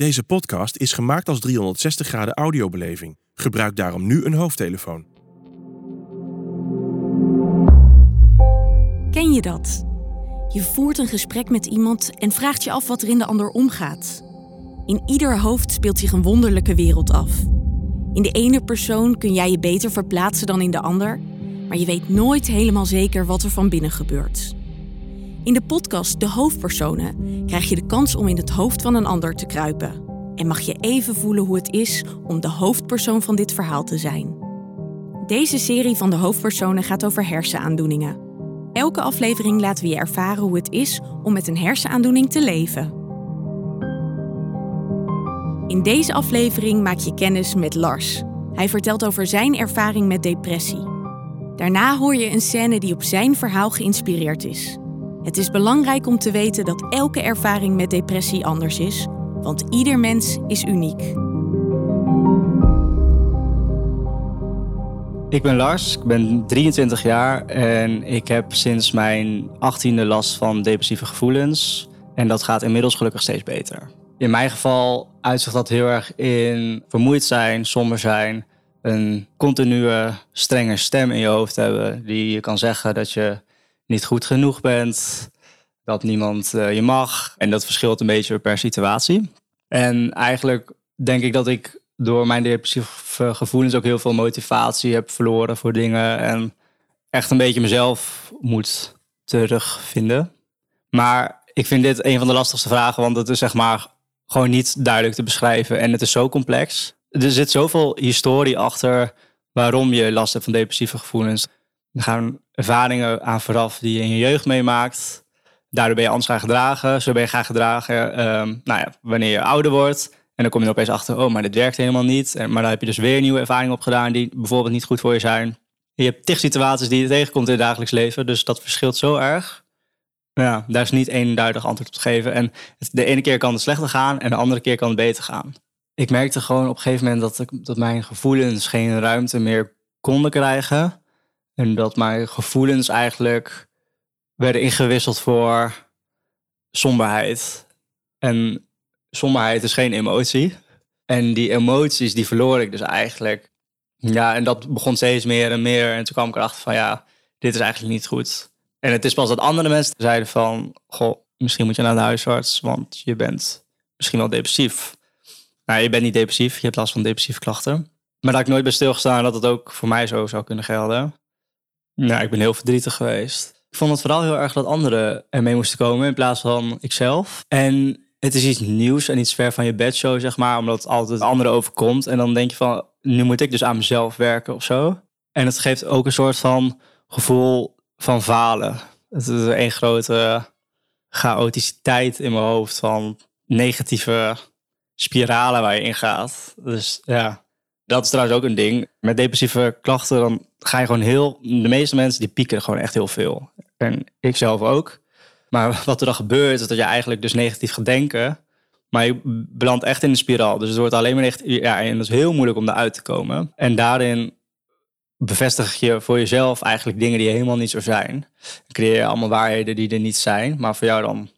Deze podcast is gemaakt als 360 graden audiobeleving. Gebruik daarom nu een hoofdtelefoon. Ken je dat? Je voert een gesprek met iemand en vraagt je af wat er in de ander omgaat. In ieder hoofd speelt zich een wonderlijke wereld af. In de ene persoon kun jij je beter verplaatsen dan in de ander, maar je weet nooit helemaal zeker wat er van binnen gebeurt. In de podcast De Hoofdpersonen krijg je de kans om in het hoofd van een ander te kruipen. En mag je even voelen hoe het is om de hoofdpersoon van dit verhaal te zijn. Deze serie van de hoofdpersonen gaat over hersenaandoeningen. Elke aflevering laten we je ervaren hoe het is om met een hersenaandoening te leven. In deze aflevering maak je kennis met Lars. Hij vertelt over zijn ervaring met depressie. Daarna hoor je een scène die op zijn verhaal geïnspireerd is. Het is belangrijk om te weten dat elke ervaring met depressie anders is, want ieder mens is uniek. Ik ben Lars, ik ben 23 jaar en ik heb sinds mijn 18e last van depressieve gevoelens. En dat gaat inmiddels gelukkig steeds beter. In mijn geval uitzicht dat heel erg in vermoeid zijn, somber zijn, een continue strenge stem in je hoofd hebben die je kan zeggen dat je niet goed genoeg bent, dat niemand uh, je mag. En dat verschilt een beetje per situatie. En eigenlijk denk ik dat ik door mijn depressieve gevoelens ook heel veel motivatie heb verloren voor dingen. En echt een beetje mezelf moet terugvinden. Maar ik vind dit een van de lastigste vragen, want het is zeg maar gewoon niet duidelijk te beschrijven. En het is zo complex. Er zit zoveel historie achter waarom je last hebt van depressieve gevoelens. Er gaan ervaringen aan vooraf die je in je jeugd meemaakt. Daardoor ben je anders gaan gedragen. Zo ben je gaan gedragen um, nou ja, wanneer je ouder wordt. En dan kom je opeens achter, oh, maar dit werkt helemaal niet. En, maar dan heb je dus weer nieuwe ervaringen opgedaan die bijvoorbeeld niet goed voor je zijn. Je hebt tig situaties die je tegenkomt in het dagelijks leven. Dus dat verschilt zo erg. Ja, daar is niet één duidelijk antwoord op te geven. En de ene keer kan het slechter gaan en de andere keer kan het beter gaan. Ik merkte gewoon op een gegeven moment dat, ik, dat mijn gevoelens geen ruimte meer konden krijgen. En dat mijn gevoelens eigenlijk werden ingewisseld voor somberheid. En somberheid is geen emotie. En die emoties, die verloor ik dus eigenlijk. Ja, en dat begon steeds meer en meer. En toen kwam ik erachter van, ja, dit is eigenlijk niet goed. En het is pas dat andere mensen zeiden van, goh, misschien moet je naar de huisarts, want je bent misschien wel depressief. Nou, je bent niet depressief, je hebt last van depressieve klachten. Maar dat ik nooit bij stilgestaan dat het ook voor mij zo zou kunnen gelden. Nou, ik ben heel verdrietig geweest. Ik vond het vooral heel erg dat anderen ermee moesten komen in plaats van ikzelf. En het is iets nieuws en iets ver van je bedshow, zeg maar, omdat het altijd anderen overkomt. En dan denk je van, nu moet ik dus aan mezelf werken of zo. En het geeft ook een soort van gevoel van falen. Het is een grote chaoticiteit in mijn hoofd van negatieve spiralen waar je in gaat. Dus ja, dat is trouwens ook een ding. Met depressieve klachten, dan ga je gewoon heel... De meeste mensen die pieken gewoon echt heel veel. En ik zelf ook. Maar wat er dan gebeurt, is dat je eigenlijk dus negatief gaat denken. Maar je belandt echt in een spiraal. Dus het wordt alleen maar negatief. Ja, en dat is heel moeilijk om eruit te komen. En daarin bevestig je voor jezelf eigenlijk dingen die helemaal niet zo zijn. Dan creëer je allemaal waarheden die er niet zijn, maar voor jou dan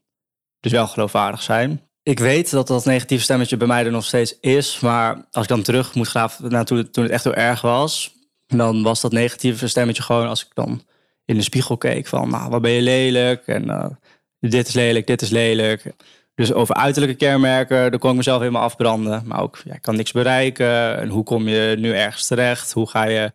dus wel geloofwaardig zijn. Ik weet dat dat negatieve stemmetje bij mij er nog steeds is. Maar als ik dan terug moet gaan naar toen, het echt heel erg was. Dan was dat negatieve stemmetje gewoon als ik dan in de spiegel keek van... Nou, wat ben je lelijk? En uh, dit is lelijk, dit is lelijk. Dus over uiterlijke kenmerken, daar kon ik mezelf helemaal afbranden. Maar ook, ja, ik kan niks bereiken. En hoe kom je nu ergens terecht? Hoe ga je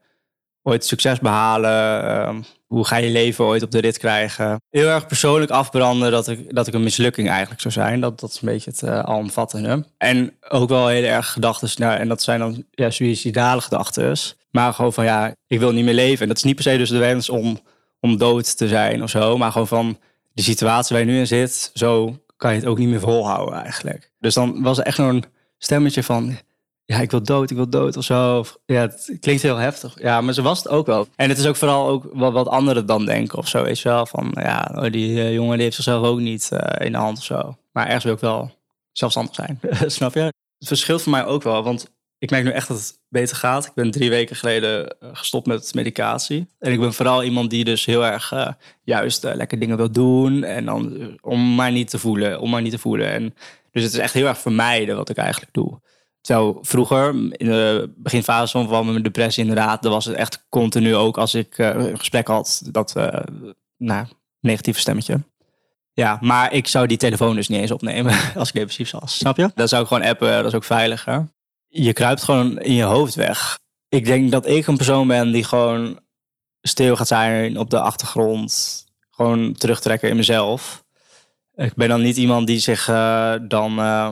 ooit succes behalen? Ehm, hoe ga je leven ooit op de rit krijgen? Heel erg persoonlijk afbranden dat ik, dat ik een mislukking eigenlijk zou zijn. Dat, dat is een beetje het uh, alomvattende. En ook wel heel erg gedachten, nou, en dat zijn dan ja, suïcidale gedachten. Maar gewoon van ja, ik wil niet meer leven. En dat is niet per se dus de wens om, om dood te zijn of zo. Maar gewoon van de situatie waar je nu in zit, zo kan je het ook niet meer volhouden eigenlijk. Dus dan was er echt een stemmetje van ja, ik wil dood, ik wil dood of zo. Ja, het klinkt heel heftig. Ja, maar ze was het ook wel. En het is ook vooral ook wat, wat anderen dan denken of zo, weet je wel. Van ja, oh, die uh, jongen die heeft zichzelf ook niet uh, in de hand of zo. Maar ergens wil ik wel zelfstandig zijn, snap je? Het verschilt voor mij ook wel, want ik merk nu echt dat het beter gaat. Ik ben drie weken geleden eh, gestopt met medicatie. En ik ben vooral iemand die dus heel erg uh, juist lekker dingen wil doen. En dan om maar niet te voelen, om maar niet te voelen. En Dus het is echt heel erg vermijden wat ik eigenlijk doe. Zo vroeger, in de beginfase van mijn depressie inderdaad, dan was het echt continu ook als ik uh, een gesprek had, dat uh, nou, negatieve stemmetje. Ja, maar ik zou die telefoon dus niet eens opnemen als ik depressief was. Snap je? Dat zou ik gewoon appen, dat is ook veiliger. Je kruipt gewoon in je hoofd weg. Ik denk dat ik een persoon ben die gewoon stil gaat zijn op de achtergrond. Gewoon terugtrekken in mezelf. Ik ben dan niet iemand die zich uh, dan uh,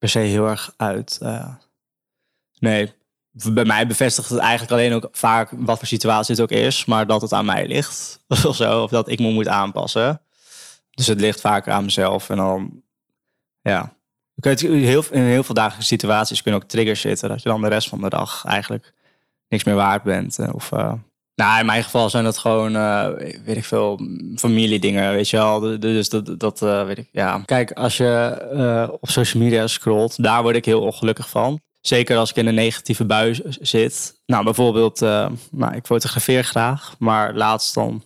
per se heel erg uit. Uh, nee, bij mij bevestigt het eigenlijk alleen ook vaak wat voor situatie het ook is, maar dat het aan mij ligt of zo, of dat ik me moet aanpassen. Dus het ligt vaker aan mezelf en dan, ja. Heel, in heel veel dagelijkse situaties kunnen ook triggers zitten, dat je dan de rest van de dag eigenlijk niks meer waard bent. Of, nou, in mijn geval zijn dat gewoon, uh, weet ik veel, familiedingen, weet je wel. Dus dat, dat uh, weet ik, ja. Kijk, als je uh, op social media scrolt, daar word ik heel ongelukkig van. Zeker als ik in een negatieve bui zit. Nou, bijvoorbeeld, nou, ik fotografeer graag, maar laatst dan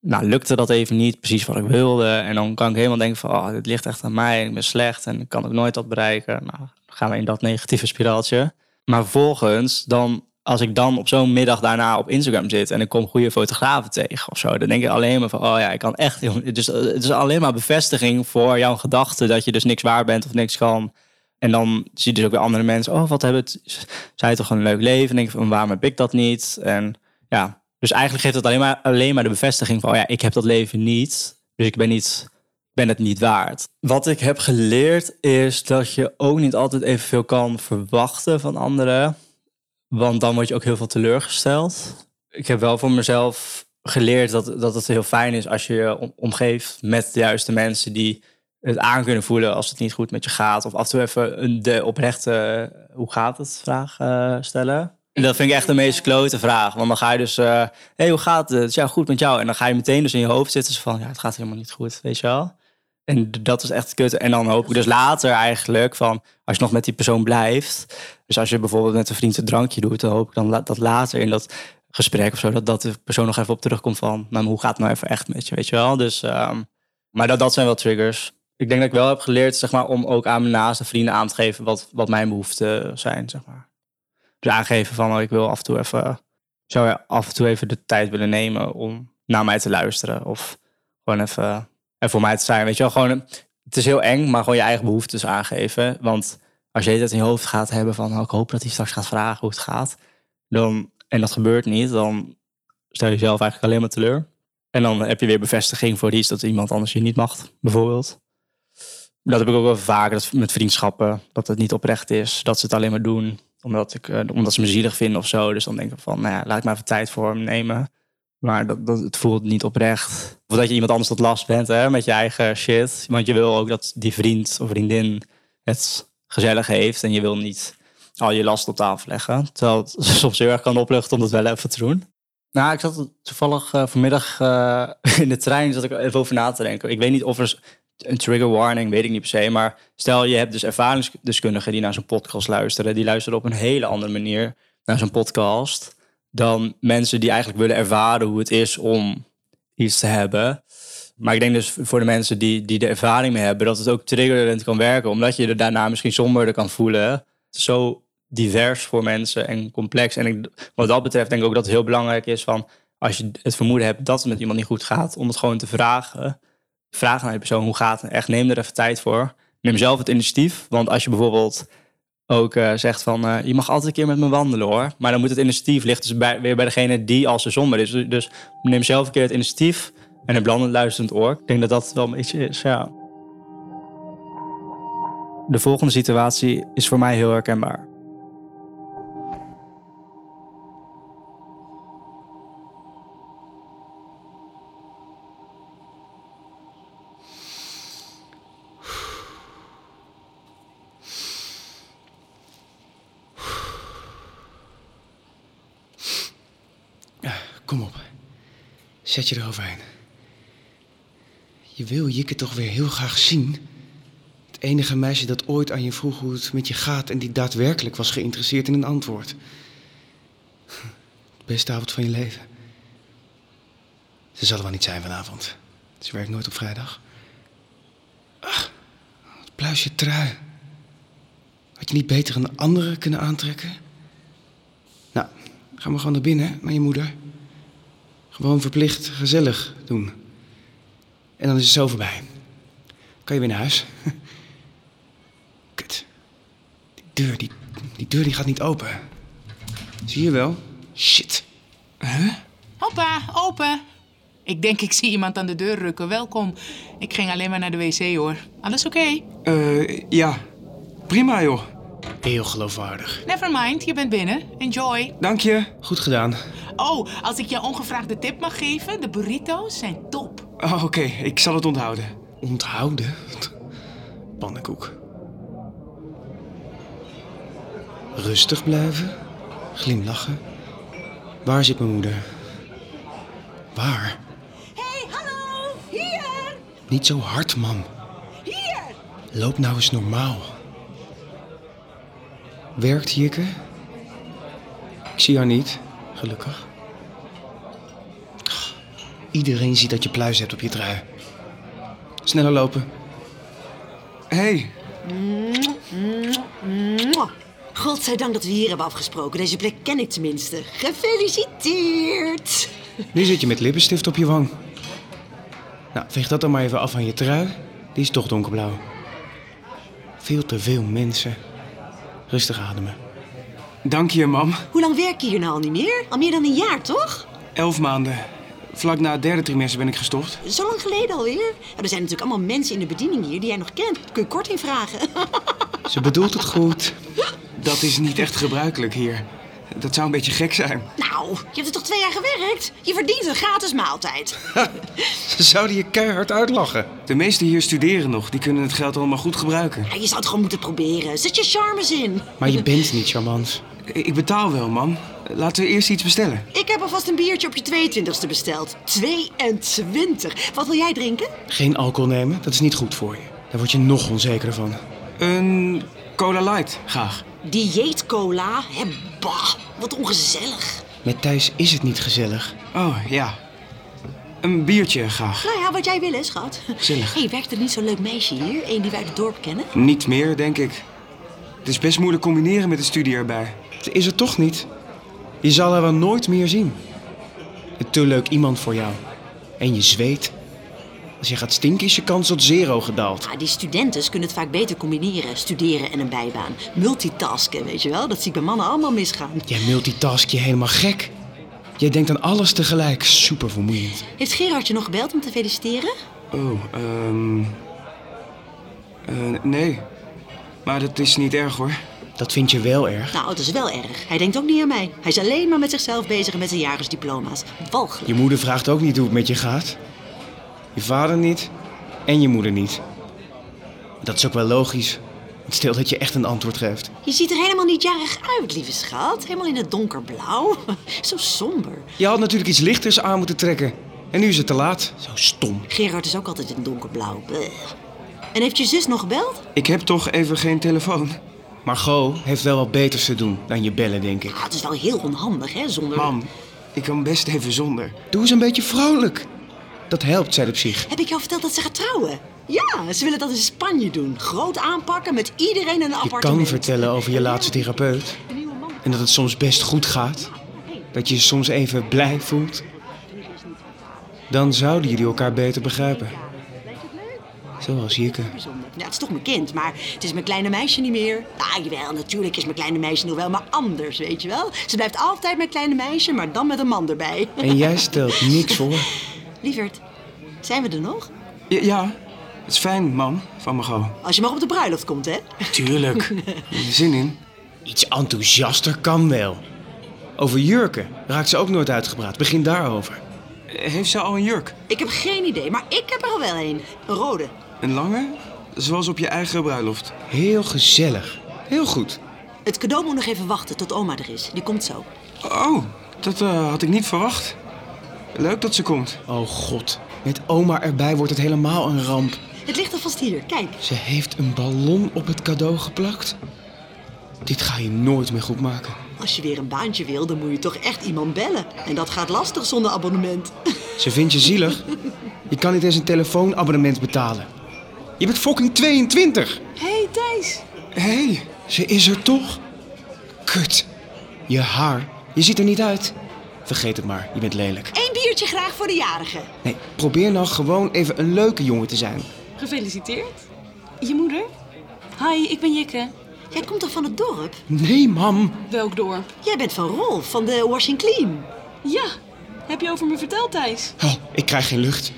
nou, lukte dat even niet, precies wat ik wilde. En dan kan ik helemaal denken van, oh, dit ligt echt aan mij, ik ben slecht en ik kan ook nooit dat bereiken. Nou, dan gaan we in dat negatieve spiraaltje. Maar vervolgens, dan als ik dan op zo'n middag daarna op Instagram zit en ik kom goede fotografen tegen of zo, dan denk ik alleen maar van, oh ja, ik kan echt. Dus het is alleen maar bevestiging voor jouw gedachte dat je dus niks waar bent of niks kan. En dan zie je dus ook weer andere mensen, oh, wat hebben het, zij toch een leuk leven? En denk ik van, waarom heb ik dat niet? En ja, dus eigenlijk geeft het alleen maar, alleen maar de bevestiging van, oh ja, ik heb dat leven niet, dus ik ben niet ben het niet waard. Wat ik heb geleerd is dat je ook niet altijd evenveel kan verwachten van anderen. Want dan word je ook heel veel teleurgesteld. Ik heb wel voor mezelf geleerd dat, dat het heel fijn is als je je omgeeft met de juiste mensen die het aan kunnen voelen als het niet goed met je gaat. Of af en toe even een, de oprechte hoe gaat het vraag uh, stellen. En dat vind ik echt de meest klote vraag. Want dan ga je dus, hé, uh, hey, hoe gaat het? Het is ja, goed met jou. En dan ga je meteen dus in je hoofd zitten van, ja, het gaat helemaal niet goed, weet je wel. En dat is echt kut. En dan hoop ik dus later eigenlijk van, als je nog met die persoon blijft. Dus als je bijvoorbeeld met een vriend een drankje doet, dan hoop ik dan dat later in dat gesprek of zo, dat, dat de persoon nog even op terugkomt van, nou, hoe gaat het nou even echt met je, weet je wel? Dus, um, maar dat, dat zijn wel triggers. Ik denk dat ik wel heb geleerd, zeg maar, om ook aan mijn naaste vrienden aan te geven wat, wat mijn behoeften zijn, zeg maar. Dus aangeven van, oh, ik wil af en toe even, zou je af en toe even de tijd willen nemen om naar mij te luisteren. Of gewoon even en voor mij te zijn. Weet je wel, gewoon, het is heel eng, maar gewoon je eigen behoeftes aangeven. Want als je het in je hoofd gaat hebben van, oh, ik hoop dat hij straks gaat vragen hoe het gaat. Dan, en dat gebeurt niet, dan stel je jezelf eigenlijk alleen maar teleur. En dan heb je weer bevestiging voor iets dat iemand anders je niet mag, bijvoorbeeld. Dat heb ik ook wel vaker dat met vriendschappen, dat het niet oprecht is. Dat ze het alleen maar doen omdat, ik, uh, omdat ze me zielig vinden of zo. Dus dan denk ik van, nou ja, laat ik maar even tijd voor hem nemen. Maar dat, het voelt niet oprecht. Of dat je iemand anders tot last bent hè, met je eigen shit. Want je wil ook dat die vriend of vriendin het gezellig heeft. En je wil niet al je last op tafel leggen. Terwijl het soms heel erg kan opluchten om dat wel even te doen. Nou, ik zat toevallig uh, vanmiddag uh, in de trein zat ik even over na te denken. Ik weet niet of er een trigger warning, weet ik niet per se. Maar stel je hebt dus ervaringsdeskundigen die naar zo'n podcast luisteren. Die luisteren op een hele andere manier naar zo'n podcast dan mensen die eigenlijk willen ervaren hoe het is om iets te hebben. Maar ik denk dus voor de mensen die, die de ervaring mee hebben, dat het ook triggerend kan werken, omdat je er daarna misschien somberder kan voelen. Zo divers voor mensen en complex. En wat dat betreft denk ik ook dat het heel belangrijk is van als je het vermoeden hebt dat het met iemand niet goed gaat, om het gewoon te vragen. Vraag naar die persoon hoe gaat het. Echt neem er even tijd voor. Neem zelf het initiatief. Want als je bijvoorbeeld ook uh, zegt van uh, je mag altijd een keer met me wandelen hoor. Maar dan moet het initiatief ligt dus bij, weer bij degene die als ze somber is. Dus neem zelf een keer het initiatief en een blandend luisterend oor. Ik denk dat dat wel een is, ja. De volgende situatie is voor mij heel herkenbaar. Kom op. Zet je eroverheen. Je wil Jikke toch weer heel graag zien. Het enige meisje dat ooit aan je vroeg hoe het met je gaat en die daadwerkelijk was geïnteresseerd in een antwoord. Het beste avond van je leven. Ze zal er wel niet zijn vanavond. Ze werkt nooit op vrijdag. Ach, het Pluisje trui. Had je niet beter een andere kunnen aantrekken? Nou, ga maar gewoon naar binnen, naar je moeder. Gewoon verplicht gezellig doen. En dan is het zo voorbij. Kan je weer naar huis? Kut. Die deur, die, die deur die gaat niet open. Zie je wel? Shit. Hoppa, open. Ik denk ik zie iemand aan de deur rukken. Welkom. Ik ging alleen maar naar de wc hoor. Alles oké? Eh, ja. Prima, joh. Heel geloofwaardig. Never mind, je bent binnen. Enjoy. Dank je. Goed gedaan. Oh, als ik je ongevraagde tip mag geven, de burrito's zijn top. Oh, oké. Ik zal het onthouden. Onthouden? Pannenkoek. Rustig blijven. Glimlachen. Waar zit mijn moeder? Waar? hey, hallo! Hier! Niet zo hard, mam. Hier! Loop nou eens normaal. Werkt Hieke? Ik zie haar niet, gelukkig. Iedereen ziet dat je pluis hebt op je trui. Sneller lopen. Hey, Mwah. Godzijdank dat we hier hebben afgesproken. Deze plek ken ik tenminste. Gefeliciteerd! nu zit je met lippenstift op je wang. Nou, veeg dat dan maar even af van je trui. Die is toch donkerblauw. Veel te veel mensen. Rustig ademen. Dank je, mam. Hoe lang werk je hier nou al niet meer? Al meer dan een jaar, toch? Elf maanden. Vlak na het derde trimester ben ik gestopt. Zo lang geleden alweer? Er zijn natuurlijk allemaal mensen in de bediening hier die jij nog kent. Kun je korting vragen? Ze bedoelt het goed. Dat is niet echt gebruikelijk hier. Dat zou een beetje gek zijn. nou, je hebt er toch twee jaar gewerkt? Je verdient een gratis maaltijd. Ze zouden je keihard uitlachen. De meesten hier studeren nog. Die kunnen het geld allemaal goed gebruiken. Ja, je zou het gewoon moeten proberen. Zet je charmes in. Maar je bent niet charmant. Ik betaal wel, man. Laten we eerst iets bestellen. Ik heb alvast een biertje op je 22e besteld. 22. Wat wil jij drinken? Geen alcohol nemen, dat is niet goed voor je. Daar word je nog onzekerder van. Een cola light, graag. Dieetcola? Hè, bah, wat ongezellig. Met Thijs is het niet gezellig. Oh, ja. Een biertje, graag. Nou ja, wat jij wil, hè, schat. Gezellig. Hé, hey, werkt er niet zo'n leuk meisje hier? Eén die wij uit het dorp kennen? Niet meer, denk ik. Het is best moeilijk combineren met de studie erbij. Ze is er toch niet. Je zal haar wel nooit meer zien. Een te leuk iemand voor jou. En je zweet. Als je gaat stinken is je kans tot zero gedaald. Ah, die studenten kunnen het vaak beter combineren. Studeren en een bijbaan. Multitasken, weet je wel? Dat zie ik bij mannen allemaal misgaan. Jij multitask je helemaal gek. Jij denkt aan alles tegelijk. Super vermoeiend. Heeft Gerard je nog gebeld om te feliciteren? Oh, ehm... nee. Maar dat is niet erg hoor. Dat vind je wel erg. Nou, het is wel erg. Hij denkt ook niet aan mij. Hij is alleen maar met zichzelf bezig en met zijn jagersdiploma's. Walgelijk. Je moeder vraagt ook niet hoe het met je gaat. Je vader niet. En je moeder niet. Dat is ook wel logisch. Stel dat je echt een antwoord geeft. Je ziet er helemaal niet jarig uit, lieve schat. Helemaal in het donkerblauw. Zo somber. Je had natuurlijk iets lichters aan moeten trekken. En nu is het te laat. Zo stom. Gerard is ook altijd in donkerblauw. Bleh. En heeft je zus nog gebeld? Ik heb toch even geen telefoon. Margot heeft wel wat beters te doen dan je bellen, denk ik. Ah, het is wel heel onhandig, hè, zonder... Mam, ik kan best even zonder. Doe eens een beetje vrolijk. Dat helpt, zei de psych. Heb ik jou verteld dat ze gaat trouwen? Ja, ze willen dat in Spanje doen. Groot aanpakken met iedereen in een Je appartement. kan vertellen over je laatste therapeut. En dat het soms best goed gaat. Dat je je soms even blij voelt. Dan zouden jullie elkaar beter begrijpen. Zoals Jikke. Ja, het is toch mijn kind, maar het is mijn kleine meisje niet meer. Ah, jawel, natuurlijk is mijn kleine meisje nog wel, maar anders, weet je wel. Ze blijft altijd mijn kleine meisje, maar dan met een man erbij. En jij stelt niks voor. Lieverd, zijn we er nog? Ja, ja, het is fijn, man, van Margot. Als je maar op de bruiloft komt, hè? Tuurlijk. Zin in? Iets enthousiaster kan wel. Over jurken raakt ze ook nooit uitgepraat. Begin daarover. Heeft ze al een jurk? Ik heb geen idee, maar ik heb er al wel een. Een rode. Een lange? Zoals op je eigen bruiloft. Heel gezellig. Heel goed. Het cadeau moet nog even wachten tot oma er is. Die komt zo. Oh, dat eh, had ik niet verwacht. Leuk dat ze komt. Oh god. Met oma erbij wordt het helemaal een ramp. Het ligt alvast hier, kijk. Ze heeft een ballon op het cadeau geplakt. Dit ga je nooit meer goed maken. Als je weer een baantje wil, dan moet je toch echt iemand bellen. En dat gaat lastig zonder abonnement. Ze vindt je zielig. Je kan niet eens een telefoonabonnement betalen. Je bent fucking 22. Hé, hey, Thijs. Hé, hey, ze is er toch? Kut. Je haar. Je ziet er niet uit. Vergeet het maar, je bent lelijk. Biertje graag voor de jarige. Nee, probeer nou gewoon even een leuke jongen te zijn. Gefeliciteerd. Je moeder? Hi, ik ben Jikke. Jij komt toch van het dorp? Nee, mam. Welk dorp? Jij bent van Rolf, van de Washing Clean. Ja, heb je over me verteld, Thijs? Oh, ik krijg geen lucht.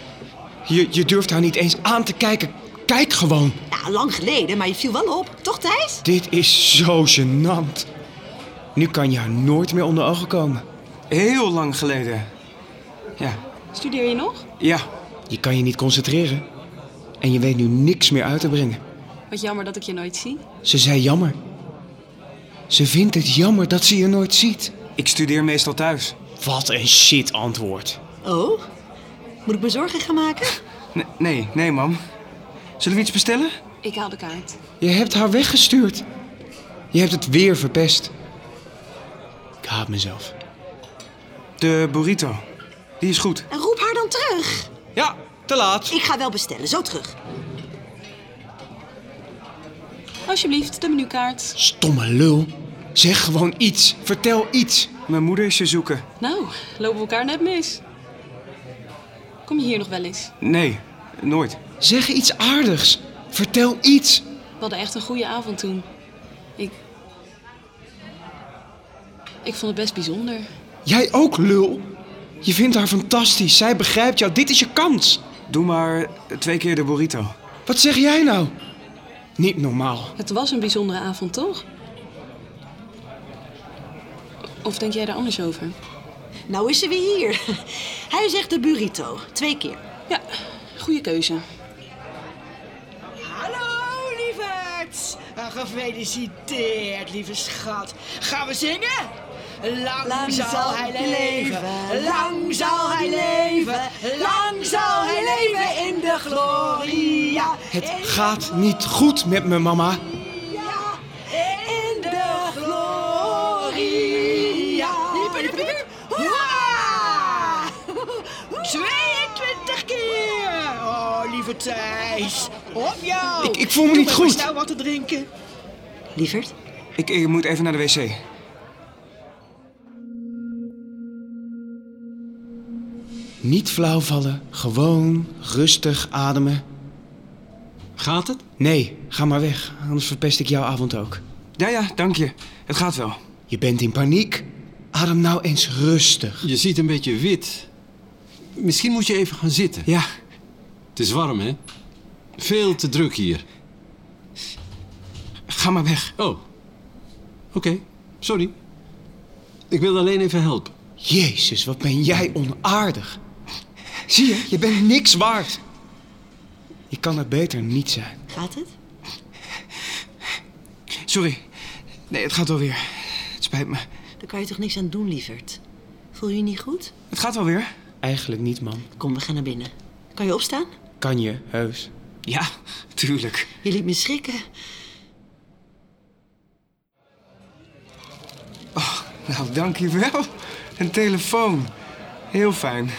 Je, je durft haar niet eens aan te kijken. Kijk gewoon. Ja, lang geleden, maar je viel wel op. Toch, Thijs? Dit is zo gênant. Nu kan je haar nooit meer onder ogen komen. Heel lang geleden. Ja. Studeer je nog? Ja. Je kan je niet concentreren. En je weet nu niks meer uit te brengen. Wat jammer dat ik je nooit zie. Ze zei jammer. Ze vindt het jammer dat ze je nooit ziet. Ik studeer meestal thuis. Wat een shit antwoord. Oh? Moet ik me zorgen gaan maken? Nee, nee, nee, mam. Zullen we iets bestellen? Ik haal de kaart. Je hebt haar weggestuurd. Je hebt het weer verpest. Ik haat mezelf. De burrito. Die is goed. En roep haar dan terug. Ja, te laat. Ik ga wel bestellen, zo terug. Alsjeblieft, de menukaart. Stomme lul. Zeg gewoon iets. Vertel iets. Mijn moeder is je zoeken. Nou, lopen we elkaar net mis. Kom je hier nog wel eens? Nee, nooit. Zeg iets aardigs. Vertel iets. We hadden echt een goede avond toen. Ik... Ik vond het best bijzonder. Jij ook, lul. Je vindt haar fantastisch. Zij begrijpt jou. Dit is je kans. Doe maar twee keer de burrito. Wat zeg jij nou? Niet normaal. Het was een bijzondere avond, toch? Of denk jij daar anders over? Nou is ze weer hier. Hij zegt de burrito. Twee keer. Ja, goede keuze. Hallo, lieverd. Uh, gefeliciteerd, lieve schat. Gaan we zingen? Lang, Lang zal hij leven, leven, lang zal hij leven, lang zal hij leven in de gloria. Het gaat niet goed met me, mama. In de gloria. Hiep, hiep, hiep. Hoera! 22 keer! Oh, lieve Thijs. Op jou! Ik- ik voel me Doe niet goed. voor snel wat te drinken. Lieverd? Ik, ik moet even naar de wc. Niet flauw vallen. Gewoon rustig ademen. Gaat het? Nee, ga maar weg. Anders verpest ik jouw avond ook. Ja, ja, dank je. Het gaat wel. Je bent in paniek. Adem nou eens rustig. Je ziet een beetje wit. Misschien moet je even gaan zitten. Ja, Het is warm, hè? Veel te druk hier. ga maar weg. Oh. Oké, sorry. Ik wil alleen even helpen. Jezus, wat ben jij onaardig. Zie je, je bent niks waard. Je kan het beter niet zijn. Gaat het? Sorry. Nee, het gaat wel weer. Het spijt me. Daar kan je toch niks aan doen, lieverd? Voel je je niet goed? Het gaat wel weer. Eigenlijk niet, man. Kom, we gaan naar binnen. Kan je opstaan? Kan je, heus. Ja, tuurlijk. Je liet me schrikken. Nou, dank je wel. Een telefoon. Heel fijn.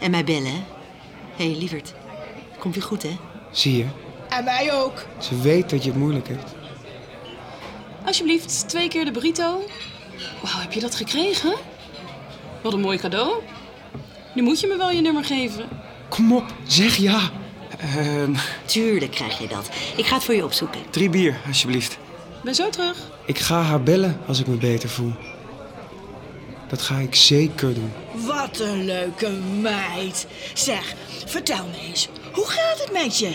En mij bellen, hè? Hé, hey, lieverd. Komt weer goed, hè? Zie je, En mij ook. ze weet dat je het moeilijk hebt. Alsjeblieft, twee keer de burrito. Wauw, heb je dat gekregen? Wat een mooi cadeau. Nu moet je me wel je nummer geven. Kom op, zeg ja. Ehm, Tuurlijk krijg je dat. Ik ga het voor je opzoeken. drie bier, alsjeblieft. Ben zo terug. Ik ga haar bellen als ik me beter voel. Dat ga ik zeker doen. Wat een leuke meid. Zeg, vertel me eens, hoe gaat het met je?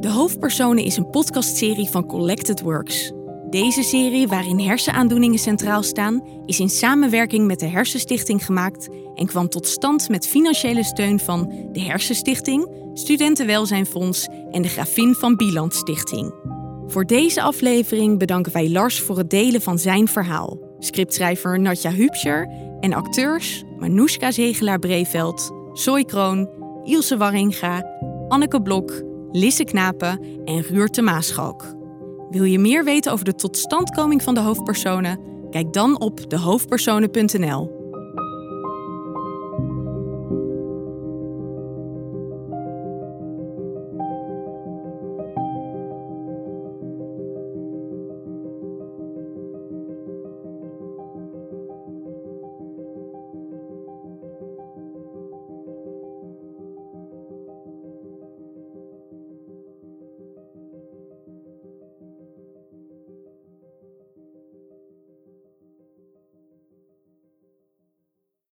De Hoofdpersonen is een podcastserie van Collected Works. Deze serie, waarin hersenaandoeningen centraal staan, is in samenwerking met de Hersenstichting gemaakt en kwam tot stand met financiële steun van de Hersenstichting, Studentenwelzijnfonds en de Grafin van Bieland Stichting. Voor deze aflevering bedanken wij Lars voor het delen van zijn verhaal. Scriptschrijver Natja Hubscher en acteurs Manoushka Zegelaar-Breveld, Zoe Kroon, Ilse Warringa, Anneke Blok, Lisse Knapen en Ruurte Maaschalk. Wil je meer weten over de totstandkoming van de hoofdpersonen? Kijk dan op dehoofdpersonen.nl.